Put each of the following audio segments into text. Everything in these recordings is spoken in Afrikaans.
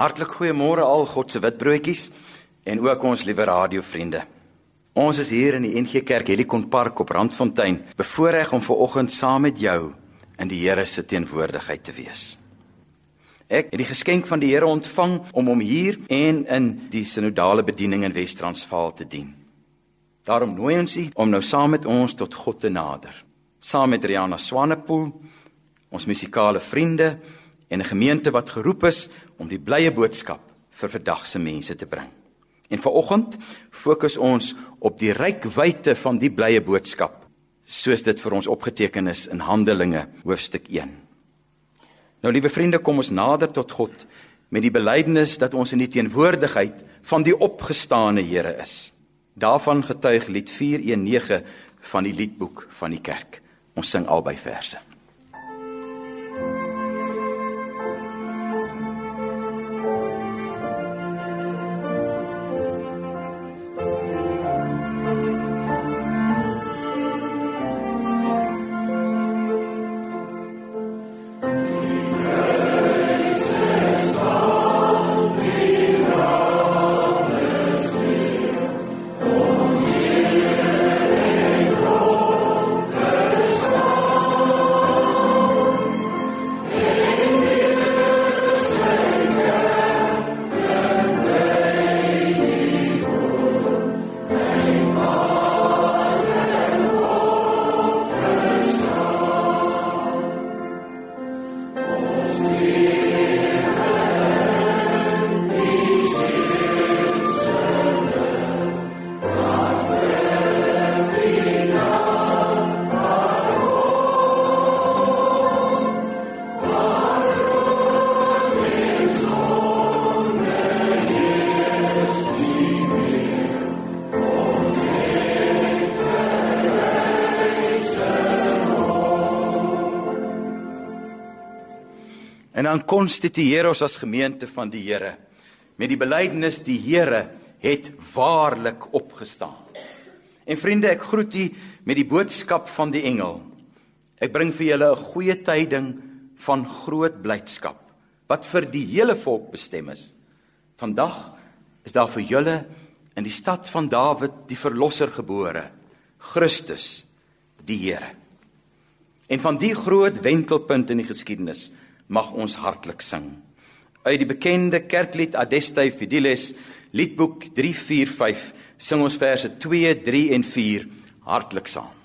Hartlik goeiemôre al God se witbroodjies en ook ons liewe radiovriende. Ons is hier in die NG Kerk Helikon Park op Randfontein, bevoorreg om ver oggend saam met jou in die Here se teenwoordigheid te wees. Ek het die geskenk van die Here ontvang om hom hier en in die sinodale bediening in Wes-Transvaal te dien. Daarom nooi ons u om nou saam met ons tot God te nader. Saam met Riana Swanepoel, ons musikale vriende en 'n gemeente wat geroep is om die blye boodskap vir vandag se mense te bring. En vanoggend fokus ons op die ryk wyte van die blye boodskap soos dit vir ons opgeteken is in Handelinge hoofstuk 1. Nou liewe vriende, kom ons nader tot God met die belydenis dat ons in die teenwoordigheid van die opgestane Here is. Daarvan getuig lied 419 van die liedboek van die kerk. Ons sing albei verse. Dan konstitueer ons as gemeente van die Here met die belydenis die Here het waarlik opgestaan. En vriende, ek groet u met die boodskap van die engel. Ek bring vir julle 'n goeie tyding van groot blydskap wat vir die hele volk bestem is. Vandag is daar vir julle in die stad van Dawid die verlosser gebore, Christus, die Here. En van die groot wentelpunt in die geskiedenis mag ons hartlik sing. Uit die bekende kerklied Adeste Fideles, liedboek 345, sing ons verse 2, 3 en 4 hartlik saam.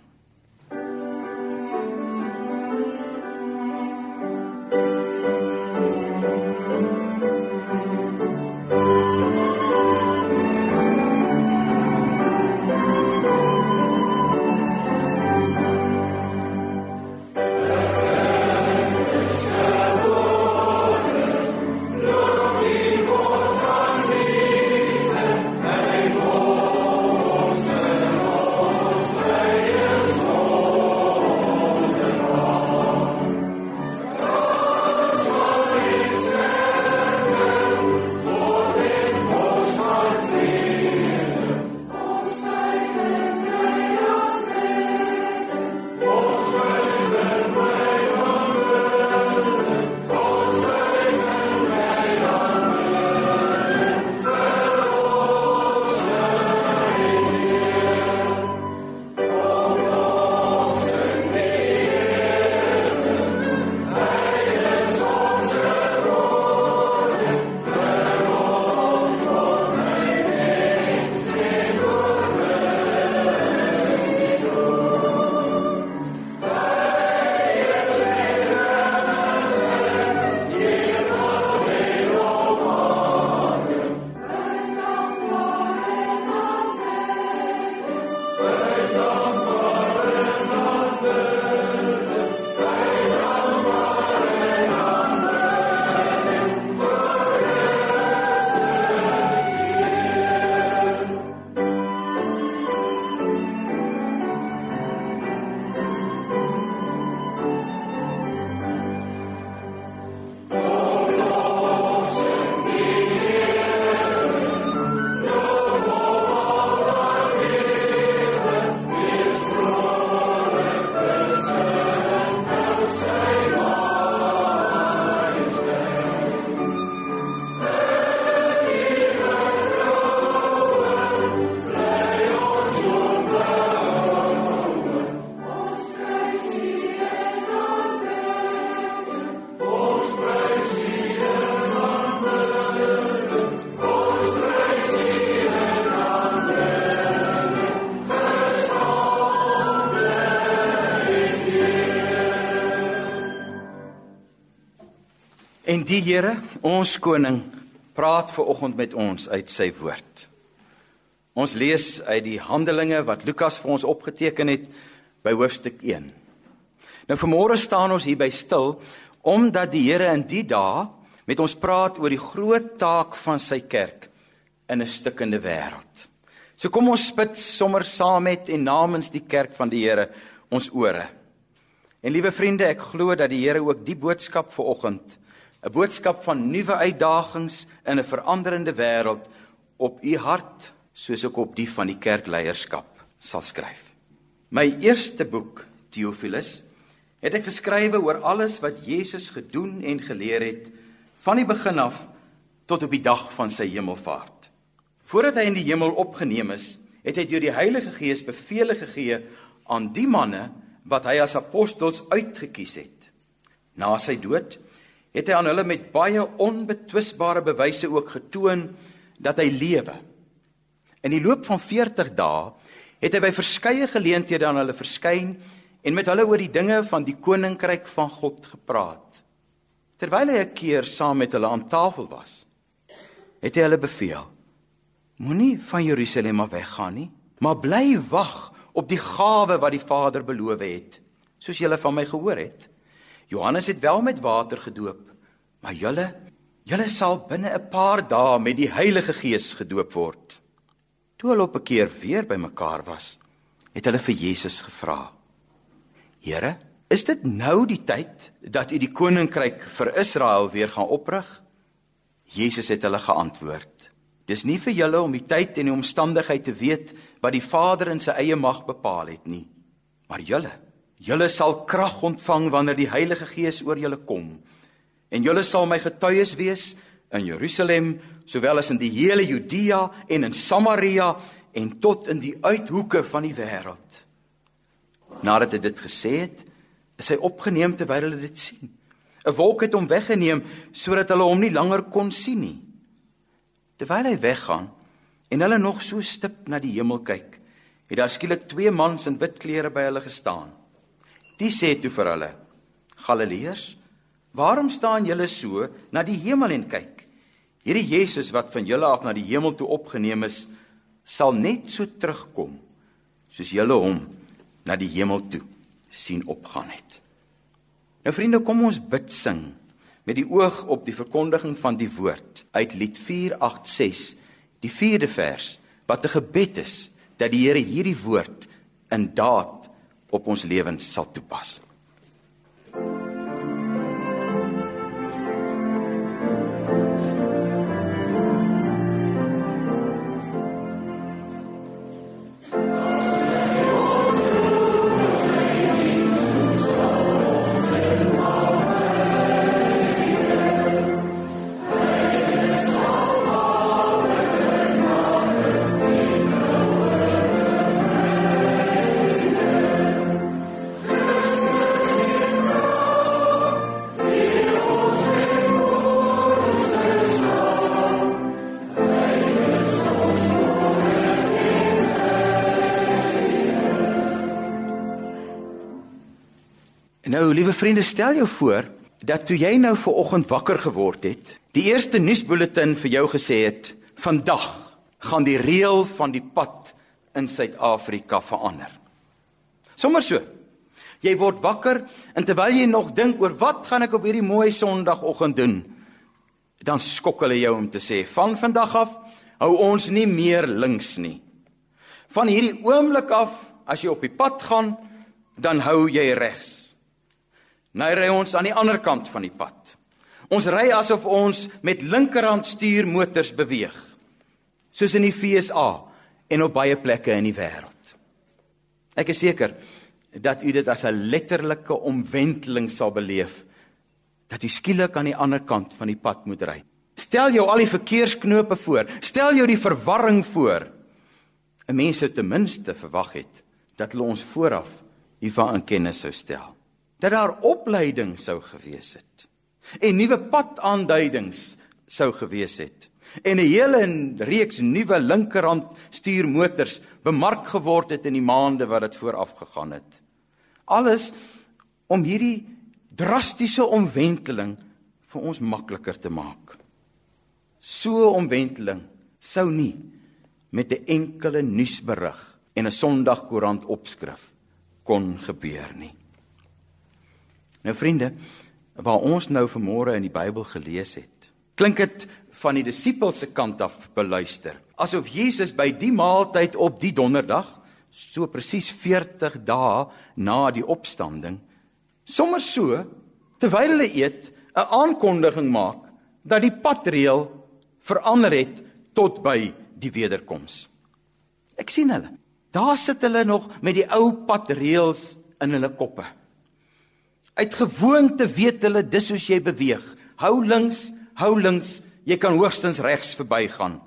En die Here, ons koning, praat ver oggend met ons uit sy woord. Ons lees uit die Handelinge wat Lukas vir ons opgeteken het by hoofstuk 1. Nou vanmôre staan ons hier by stil omdat die Here in die dae met ons praat oor die groot taak van sy kerk in 'n stikkende wêreld. So kom ons spit sommer saam met en namens die kerk van die Here ons ore. En liewe vriende, ek glo dat die Here ook die boodskap vir oggend 'n boodskap van nuwe uitdagings in 'n veranderende wêreld op u hart soos ook op die van die kerkleierskap sal skryf. My eerste boek, Theophilus, het ek geskrywe oor alles wat Jesus gedoen en geleer het van die begin af tot op die dag van sy hemelvaart. Voordat hy in die hemel opgeneem is, het hy deur die Heilige Gees beveel gegee aan die manne wat hy as apostels uitget kies het. Na sy dood het hy aan hulle met baie onbetwisbare bewyse ook getoon dat hy lewe. In die loop van 40 dae het hy by verskeie geleenthede aan hulle verskyn en met hulle oor die dinge van die koninkryk van God gepraat. Terwyl hy 'n keer saam met hulle aan tafel was, het hy hulle beveel: Moenie van Jerusalem af weggaan nie, maar bly wag op die gawe wat die Vader beloof het, soos julle van my gehoor het. Johannes het wel met water gedoop, maar julle julle sal binne 'n paar dae met die Heilige Gees gedoop word. Toe hulle op 'n keer weer bymekaar was, het hulle vir Jesus gevra: Here, is dit nou die tyd dat u die koninkryk vir Israel weer gaan oprig? Jesus het hulle geantwoord: Dis nie vir julle om die tyd en die omstandigheid te weet wat die Vader in sy eie mag bepaal het nie, maar julle Julle sal krag ontvang wanneer die Heilige Gees oor julle kom. En julle sal my getuies wees in Jerusalem, sowel as in die hele Judea en in Samaria en tot in die uithoeke van die wêreld. Nadat hy dit gesê het, is hy opgeneem terwyl hulle dit sien. 'n Wolk het hom weggeneem sodat hulle hom nie langer kon sien nie. Terwyl hy weggaan en hulle nog so stip na die hemel kyk, het daar skielik twee mans in wit klere by hulle gestaan. Die sê toe vir hulle: Galileërs, waarom staan julle so na die hemel en kyk? Hierdie Jesus wat van julle af na die hemel toe opgeneem is, sal net so terugkom soos julle hom na die hemel toe sien opgaan het. Nou vriende, kom ons bid sing met die oog op die verkondiging van die woord uit Lied 486, die 4de vers, wat 'n gebed is dat die Here hierdie woord in daad op ons lewens sal toepas. Nou, liewe vriende, stel jou voor dat toe jy nou ver oggend wakker geword het, die eerste nuusbulletin vir jou gesê het: "Vandag gaan die reël van die pad in Suid-Afrika verander." Sommers so. Jy word wakker en terwyl jy nog dink oor wat gaan ek op hierdie mooi Sondagoggend doen, dan skok hulle jou om te sê: "Van vandag af hou ons nie meer links nie. Van hierdie oomblik af, as jy op die pad gaan, dan hou jy regs." Nou ry ons aan die ander kant van die pad. Ons ry asof ons met linkerhand stuurmotors beweeg. Soos in die FSA en op baie plekke in die wêreld. Ek is seker dat u dit as 'n letterlike omwenteling sal beleef dat u skielik aan die ander kant van die pad moet ry. Stel jou al die verkeersknope voor. Stel jou die verwarring voor. 'n Mens sou ten minste verwag het dat hulle ons vooraf hiervan in kennis sou stel dat daar opleiding sou gewees het en nuwe padaanduidings sou gewees het en 'n hele reeks nuwe linkerhand stuurmotors bemark geword het in die maande wat dit vooraf gegaan het alles om hierdie drastiese omwenteling vir ons makliker te maak. So 'n omwenteling sou nie met 'n enkele nuusberig en 'n Sondagkoerant opskrif kon gebeur nie. Nou vriende, waar ons nou vanmôre in die Bybel gelees het, klink dit van die disippels se kant af beluister, asof Jesus by die maaltyd op die donderdag, so presies 40 dae na die opstanding, sommer so terwyl hulle eet, 'n aankondiging maak dat die padreël verander het tot by die wederkoms. Ek sien hulle. Daar sit hulle nog met die ou padreëls in hulle koppe. Uit gewoonte weet hulle dis hoe jy beweeg. Hou links, hou links, jy kan hoogstens regs verbygaan.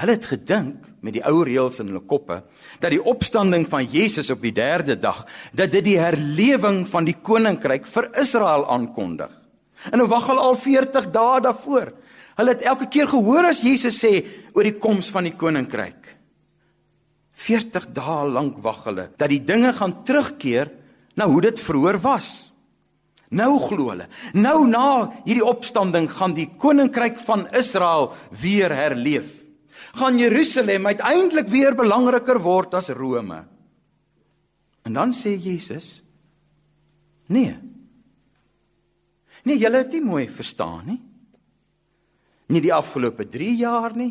Hulle het gedink met die ou reëls in hulle koppe dat die opstanding van Jesus op die 3de dag dat dit die herlewing van die koninkryk vir Israel aankondig. En nou wag hulle al 40 dae daarvoor. Hulle het elke keer gehoor as Jesus sê oor die koms van die koninkryk. 40 dae lank wag hulle dat die dinge gaan terugkeer na hoe dit vroeër was. Nou glo hulle. Nou na hierdie opstanding gaan die koninkryk van Israel weer herleef. Gaan Jerusalem uiteindelik weer belangriker word as Rome. En dan sê Jesus: Nee. Nee, julle het nie mooi verstaan nie. Nie die afgelope 3 jaar nie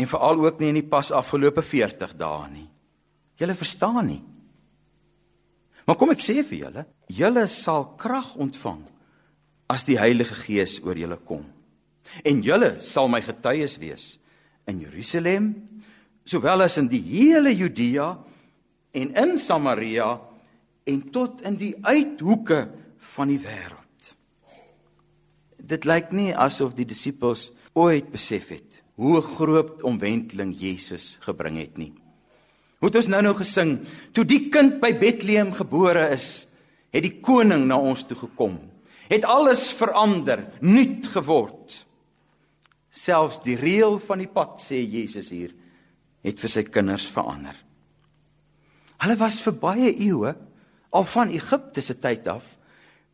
en veral ook nie in die pas afgelope 40 dae nie. Julle verstaan nie. Maar kom ek sê vir julle, julle sal krag ontvang as die Heilige Gees oor julle kom. En julle sal my getuies wees in Jerusalem, sowel as in die hele Judea en in Samaria en tot in die uithoeke van die wêreld. Dit lyk nie asof die disippels ooit besef het hoe groot omwenteling Jesus gebring het nie. Hoe het ons nou nou gesing, toe die kind by Bethlehem gebore is, het die koning na ons toe gekom. Het alles verander, nuut geword. Selfs die reël van die pad sê Jesus hier, het vir sy kinders verander. Hulle was vir baie eeue al van Egipte se tyd af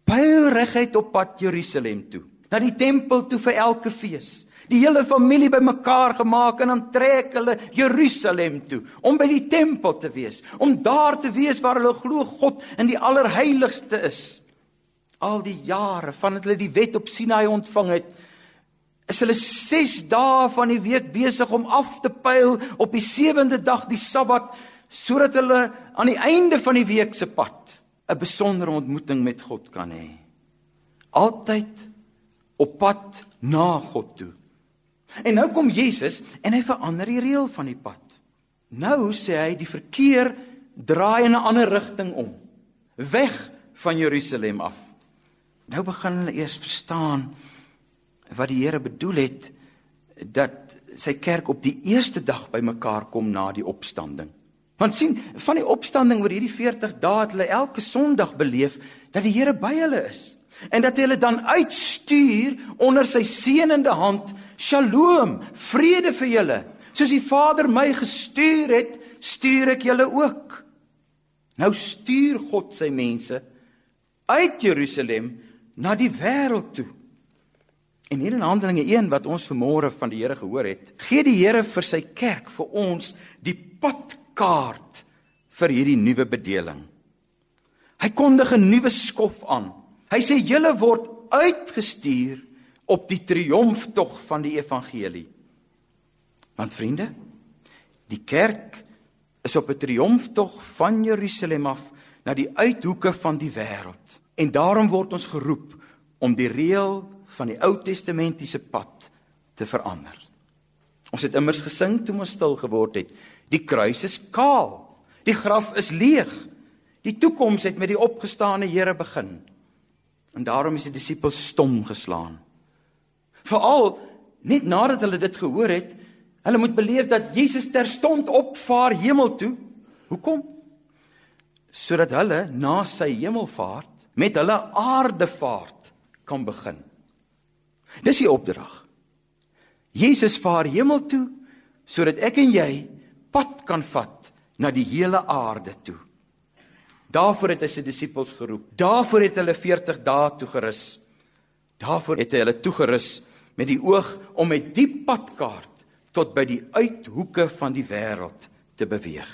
pyl reguit op pad Jerusalem toe, na die tempel toe vir elke fees die hele familie bymekaar gemaak en dan trek hulle Jerusalem toe om by die tempel te wees, om daar te wees waar hulle glo God in die allerheiligste is. Al die jare van dat hulle die wet op Sinai ontvang het, is hulle 6 dae van die week besig om af te pyl op die sewende dag die Sabbat sodat hulle aan die einde van die week se pad 'n besondere ontmoeting met God kan hê. Altyd op pad na God toe. En nou kom Jesus en hy verander die reël van die pad. Nou sê hy die verkeer draai in 'n ander rigting om. Weg van Jerusalem af. Nou begin hulle eers verstaan wat die Here bedoel het dat sy kerk op die eerste dag bymekaar kom na die opstanding. Want sien, van die opstanding oor hierdie 40 dae het hulle elke Sondag beleef dat die Here by hulle is en dat hy hulle dan uitstuur onder sy seënende hand shalom vrede vir julle. Soos die Vader my gestuur het stuur ek julle ook. Nou stuur God sy mense uit Jerusalem na die wêreld toe. En hier in Handelinge 1 wat ons vanmôre van die Here gehoor het gee die Here vir sy kerk vir ons die padkaart vir hierdie nuwe bedeling. Hy kondig 'n nuwe skof aan Hy sê julle word uitgestuur op die triomftog van die evangelie. Want vriende, die kerk is op 'n triomftog van Jerusalem af na die uithoeke van die wêreld. En daarom word ons geroep om die reël van die Ou Testamentiese pad te verander. Ons het immers gesing toe ons stil geword het. Die kruis is kaal. Die graf is leeg. Die toekoms het met die opgestane Here begin. En daarom is die disippels stom geslaan. Veral net nadat hulle dit gehoor het, hulle moet beleef dat Jesus terstond opvaar hemel toe. Hoekom? Sodat hulle na sy hemelvaart met hulle aardevaart kan begin. Dis die opdrag. Jesus vaar hemel toe sodat ek en jy pad kan vat na die hele aarde toe. Daarvoor het hy sy disippels geroep. Daarvoor het hulle 40 dae toe gerus. Daarvoor het hy hulle toegerus met die oog om met die padkaart tot by die uithoeke van die wêreld te beweeg.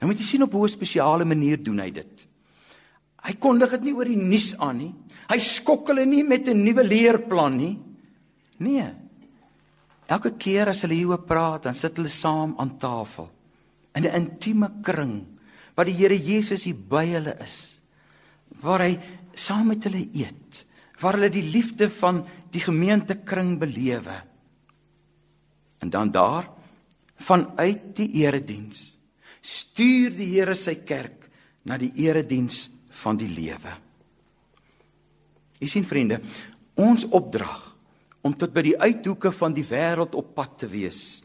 Nou moet jy sien op hoe 'n spesiale manier doen hy dit. Hy kondig dit nie oor die nuus aan nie. Hy skok hulle nie met 'n nuwe leerplan nie. Nee. Elke keer as hulle hieroor praat, dan sit hulle saam aan tafel in 'n intieme kring waar die Here Jesus hier by hulle is. Waar hy saam met hulle eet, waar hulle die liefde van die gemeentekring belewe. En dan daar vanuit die erediens stuur die Here sy kerk na die erediens van die lewe. Jy sien vriende, ons opdrag om tot by die uithoeke van die wêreld op pad te wees.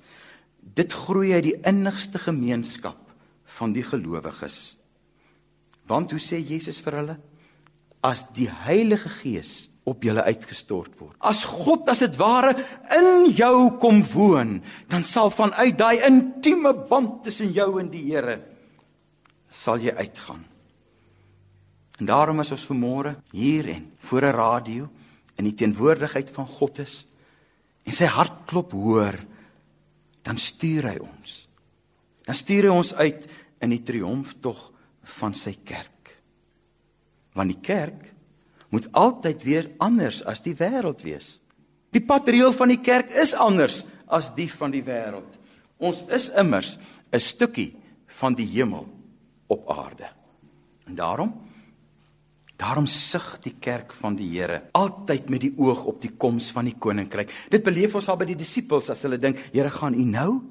Dit groei uit die innigste gemeenskap van die gelowiges. Want hoe sê Jesus vir hulle? As die Heilige Gees op julle uitgestort word. As God as dit ware in jou kom woon, dan sal vanuit daai intieme band tussen jou en die Here sal jy uitgaan. En daarom is ons vanmôre hier en voor 'n radio in die teenwoordigheid van God is en sy hart klop hoor, dan stuur hy ons. Dan stuur hy ons uit in die triomftog van sy kerk. Want die kerk moet altyd weer anders as die wêreld wees. Die patrieel van die kerk is anders as die van die wêreld. Ons is immers 'n stukkie van die hemel op aarde. En daarom Daarom sug die kerk van die Here altyd met die oog op die koms van die koninkryk. Dit beleef ons al by die disippels as hulle dink, Here, gaan U nou?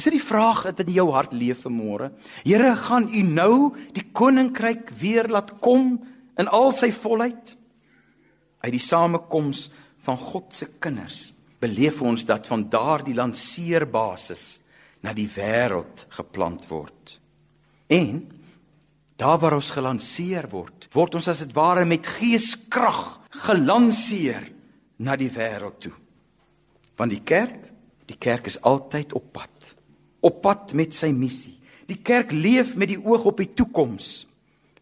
Is dit die vraag wat in jou hart leef vanmôre? Here, gaan U nou die koninkryk weer laat kom in al sy volheid? Uit die samekoms van God se kinders beleef ons dat van daardie lanceerbasis na die wêreld geplant word. En Daar waar ons gelanseer word, word ons as dit ware met geeskrag gelanseer na die wêreld toe. Want die kerk, die kerk is altyd op pad. Op pad met sy missie. Die kerk leef met die oog op die toekoms.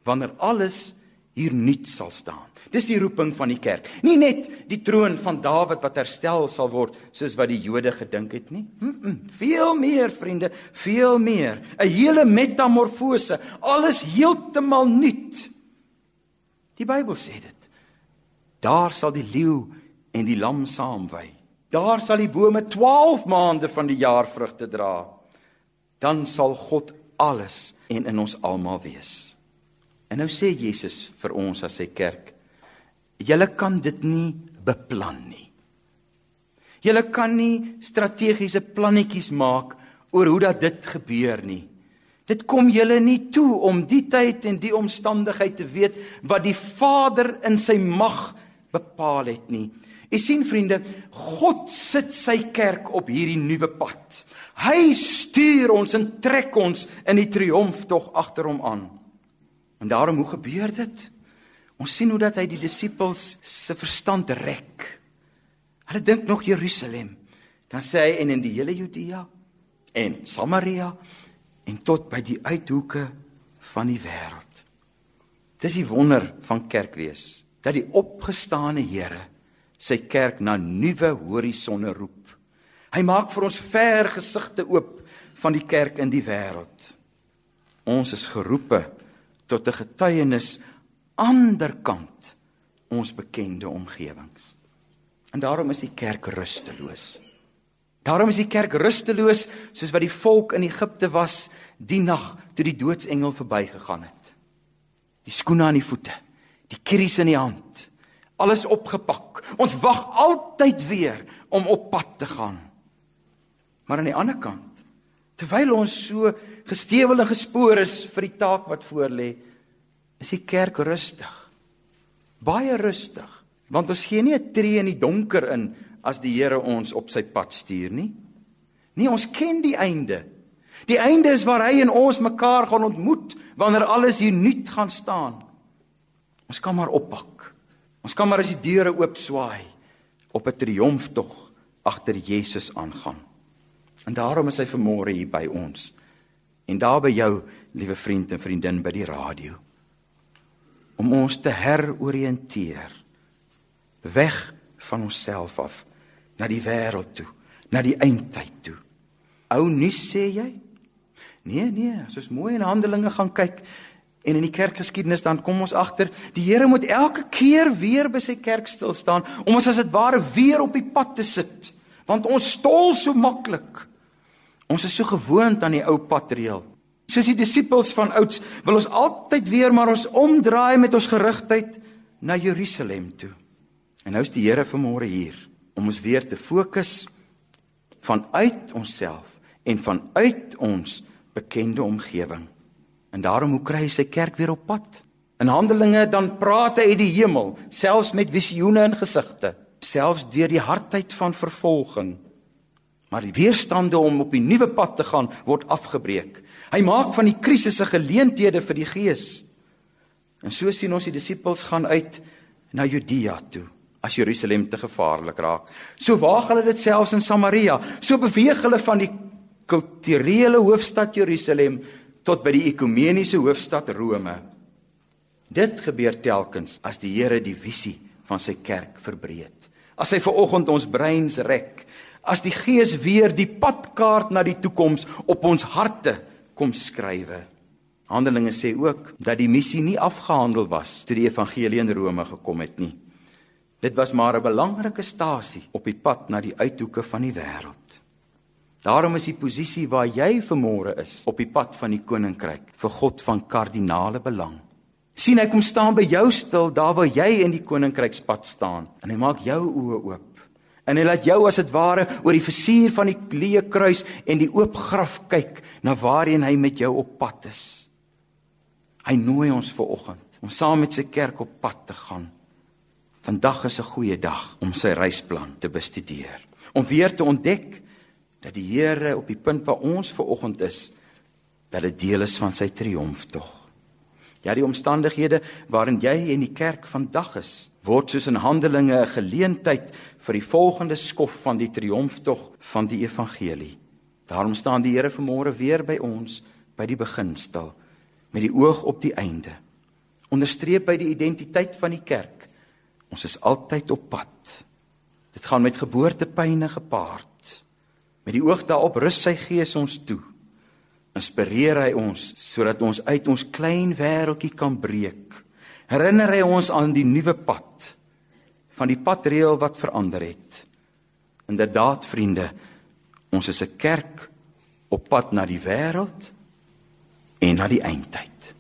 Wanneer alles hier nuut sal staan. Dis die roeping van die kerk. Nie net die troon van Dawid wat herstel sal word soos wat die Jode gedink het nie. Mm -mm, veel meer vriende, veel meer. 'n Hele metamorfose, alles heeltemal nuut. Die Bybel sê dit. Daar sal die leeu en die lam saamwy. Daar sal die bome 12 maande van die jaar vrugte dra. Dan sal God alles en in ons almal wees. En nou sê Jesus vir ons as sy kerk: Julle kan dit nie beplan nie. Julle kan nie strategiese plannetjies maak oor hoe dat dit gebeur nie. Dit kom julle nie toe om die tyd en die omstandigheid te weet wat die Vader in sy mag bepaal het nie. U sien vriende, God sit sy kerk op hierdie nuwe pad. Hy stuur ons en trek ons in die triomftog agter hom aan. En daarom hoe gebeur dit? Ons sien hoe dat hy die disippels se verstand rek. Hulle dink nog Jerusalem. Dan sê hy en in die hele Judea en Samaria en tot by die uithoeke van die wêreld. Dis die wonder van kerk wees dat die opgestane Here sy kerk na nuwe horisonne roep. Hy maak vir ons ver gesigte oop van die kerk in die wêreld. Ons is geroepe tot 'n getuienis anderkant ons bekende omgewings. En daarom is die kerk rusteloos. Daarom is die kerk rusteloos soos wat die volk in Egipte was die nag toe die doodsengel verbygegaan het. Die skoene aan die voete, die kries in die hand, alles opgepak. Ons wag altyd weer om op pad te gaan. Maar aan die ander kant Terwyl ons so gestewel en gespoor is vir die taak wat voor lê, is die kerk rustig. Baie rustig, want ons gee nie 'n tree in die donker in as die Here ons op sy pad stuur nie. Nee, ons ken die einde. Die einde is waar hy en ons mekaar gaan ontmoet wanneer alles hier nuut gaan staan. Ons kan maar oppak. Ons kan maar as die deure oop swaai op 'n triomftog agter Jesus aangaan. En daarom is hy vanmôre hier by ons. En daar by jou, liewe vriend en vriendin by die radio. Om ons te heroriënteer weg van onsself af na die wêreld toe, na die eindtyd toe. Ou nuus sê jy? Nee, nee, as ons mooi in Handelinge gaan kyk en in die kerkgeskiedenis dan kom ons agter, die Here moet elke keer weer by sy kerk stil staan om ons as dit ware weer op die pad te sit, want ons stol so maklik. Ons is so gewoond aan die ou padreël. Soos die disippels van ouds wil ons altyd weer maar ons omdraai met ons gerigtheid na Jerusalem toe. En nou is die Here vanmôre hier om ons weer te fokus vanuit onsself en vanuit ons bekende omgewing. En daarom hoe kry hy sy kerk weer op pad? In Handelinge dan praat hy uit die hemel, selfs met visioene en gesigte, selfs deur die hardheid van vervolging. Maar die weerstande om op die nuwe pad te gaan word afgebreek. Hy maak van die krisisse geleenthede vir die Gees. En so sien ons die disippels gaan uit na Judea toe as Jerusalem te gevaarlik raak. So waag hulle dit selfs in Samaria. So beweeg hulle van die kulturele hoofstad Jerusalem tot by die ekumeniese hoofstad Rome. Dit gebeur telkens as die Here die visie van sy kerk verbreek. As hy ver oggend ons breins rek, as die Gees weer die padkaart na die toekoms op ons harte kom skrywe. Handelinge sê ook dat die missie nie afgehandel was toe die evangelie in Rome gekom het nie. Dit was maar 'n belangrike stasie op die pad na die uithoeke van die wêreld. Daarom is die posisie waar jy vanmôre is op die pad van die koninkryk vir God van kardinale belang. sien hy kom staan by jou stil daar waar jy in die koninkrykspad staan en hy maak jou oë oop. En hy laat jou as dit ware oor die versuur van die leë kruis en die oop graf kyk na waarheen hy met jou op pad is. Hy nooi ons ver oggend om saam met sy kerk op pad te gaan. Vandag is 'n goeie dag om sy reisplan te bestudeer, om weer te ontdek dat die Here op die punt waar ons ver oggend is, dat dit deel is van sy triomftog. Ja, die omstandighede waarin jy en die kerk vandag is, word soos in Handelinge 'n geleentheid vir die volgende skof van die triomftog van die evangelie. Daarom staan die Here vanmôre weer by ons by die beginsel met die oog op die einde. Onderstreep by die identiteit van die kerk. Ons is altyd op pad. Dit gaan met geboortepyne gepaard. Met die oog daarop rus sy gees ons toe. Inspireer hy ons sodat ons uit ons klein wêreltjie kan breek. Herinner hy ons aan die nuwe pad van die padreël wat verander het. Inderdaad vriende, ons is 'n kerk op pad na die wêreld en na die eindtyd.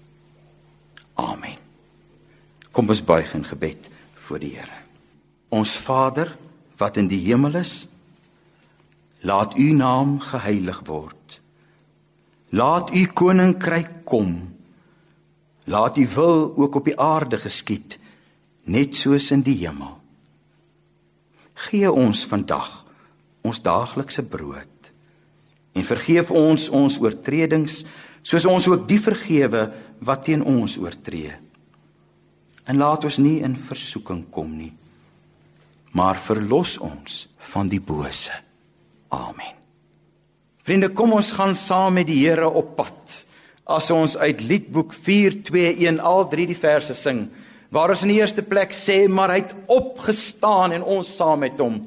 Amen. Kom ons buig in gebed voor die Here. Ons Vader wat in die hemel is, Laat u naam geheilig word. Laat u koninkryk kom. Laat u wil ook op die aarde geskied, net soos in die hemel. Gee ons vandag ons daaglikse brood en vergeef ons ons oortredings soos ons ook die vergewe wat teen ons oortree. En laat ons nie in versoeking kom nie, maar verlos ons van die bose. Amen. Vriende, kom ons gaan saam met die Here op pad. As ons uit Liedboek 421 al drie die verse sing, waar ons in die eerste plek sê, maar hy het opgestaan en ons saam met hom.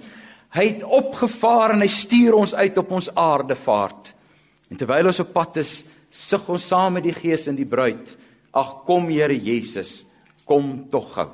Hy het opgevaar en hy stuur ons uit op ons aardevaart. En terwyl ons op pad is, sug ons saam met die Gees en die bruid. Ag kom Here Jesus, kom tog gou.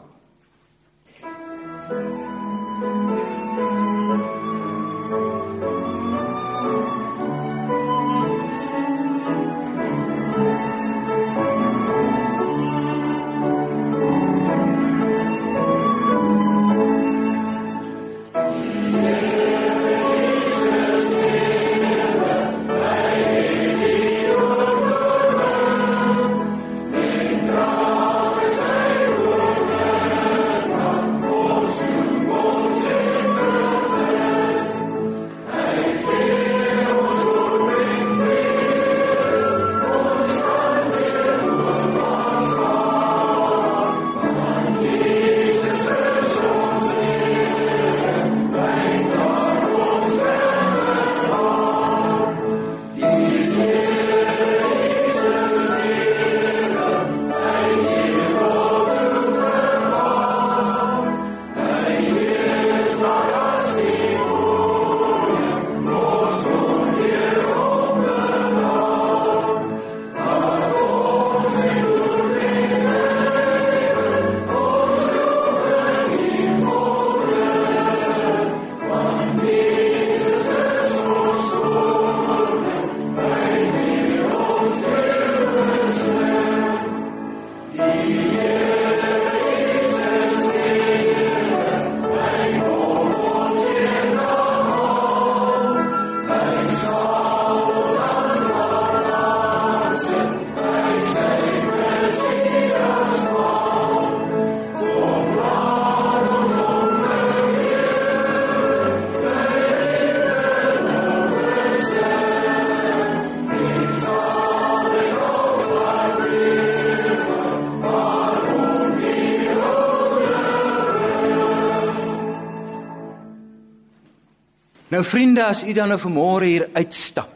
Nou vriende, as u dan nou vanmôre hier uitstap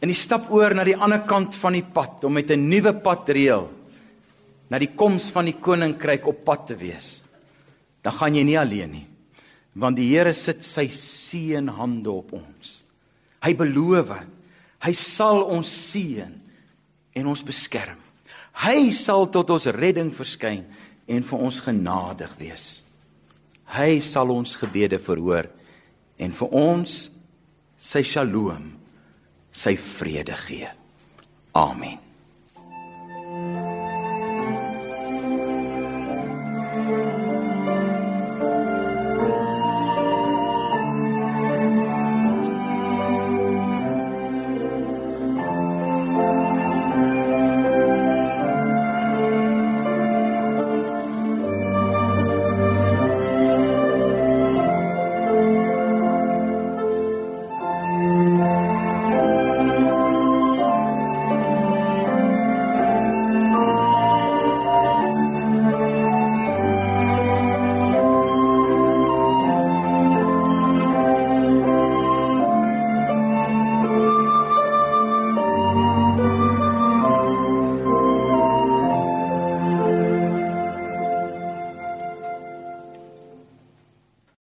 en u stap oor na die ander kant van die pad om met 'n nuwe padreël na die koms van die koninkryk op pad te wees, dan gaan jy nie alleen nie. Want die Here sit sy seënhande op ons. Hy beloof, hy sal ons seën en ons beskerm. Hy sal tot ons redding verskyn en vir ons genadig wees. Hy sal ons gebede verhoor en vir ons sy shalom, sy vrede gee. Amen.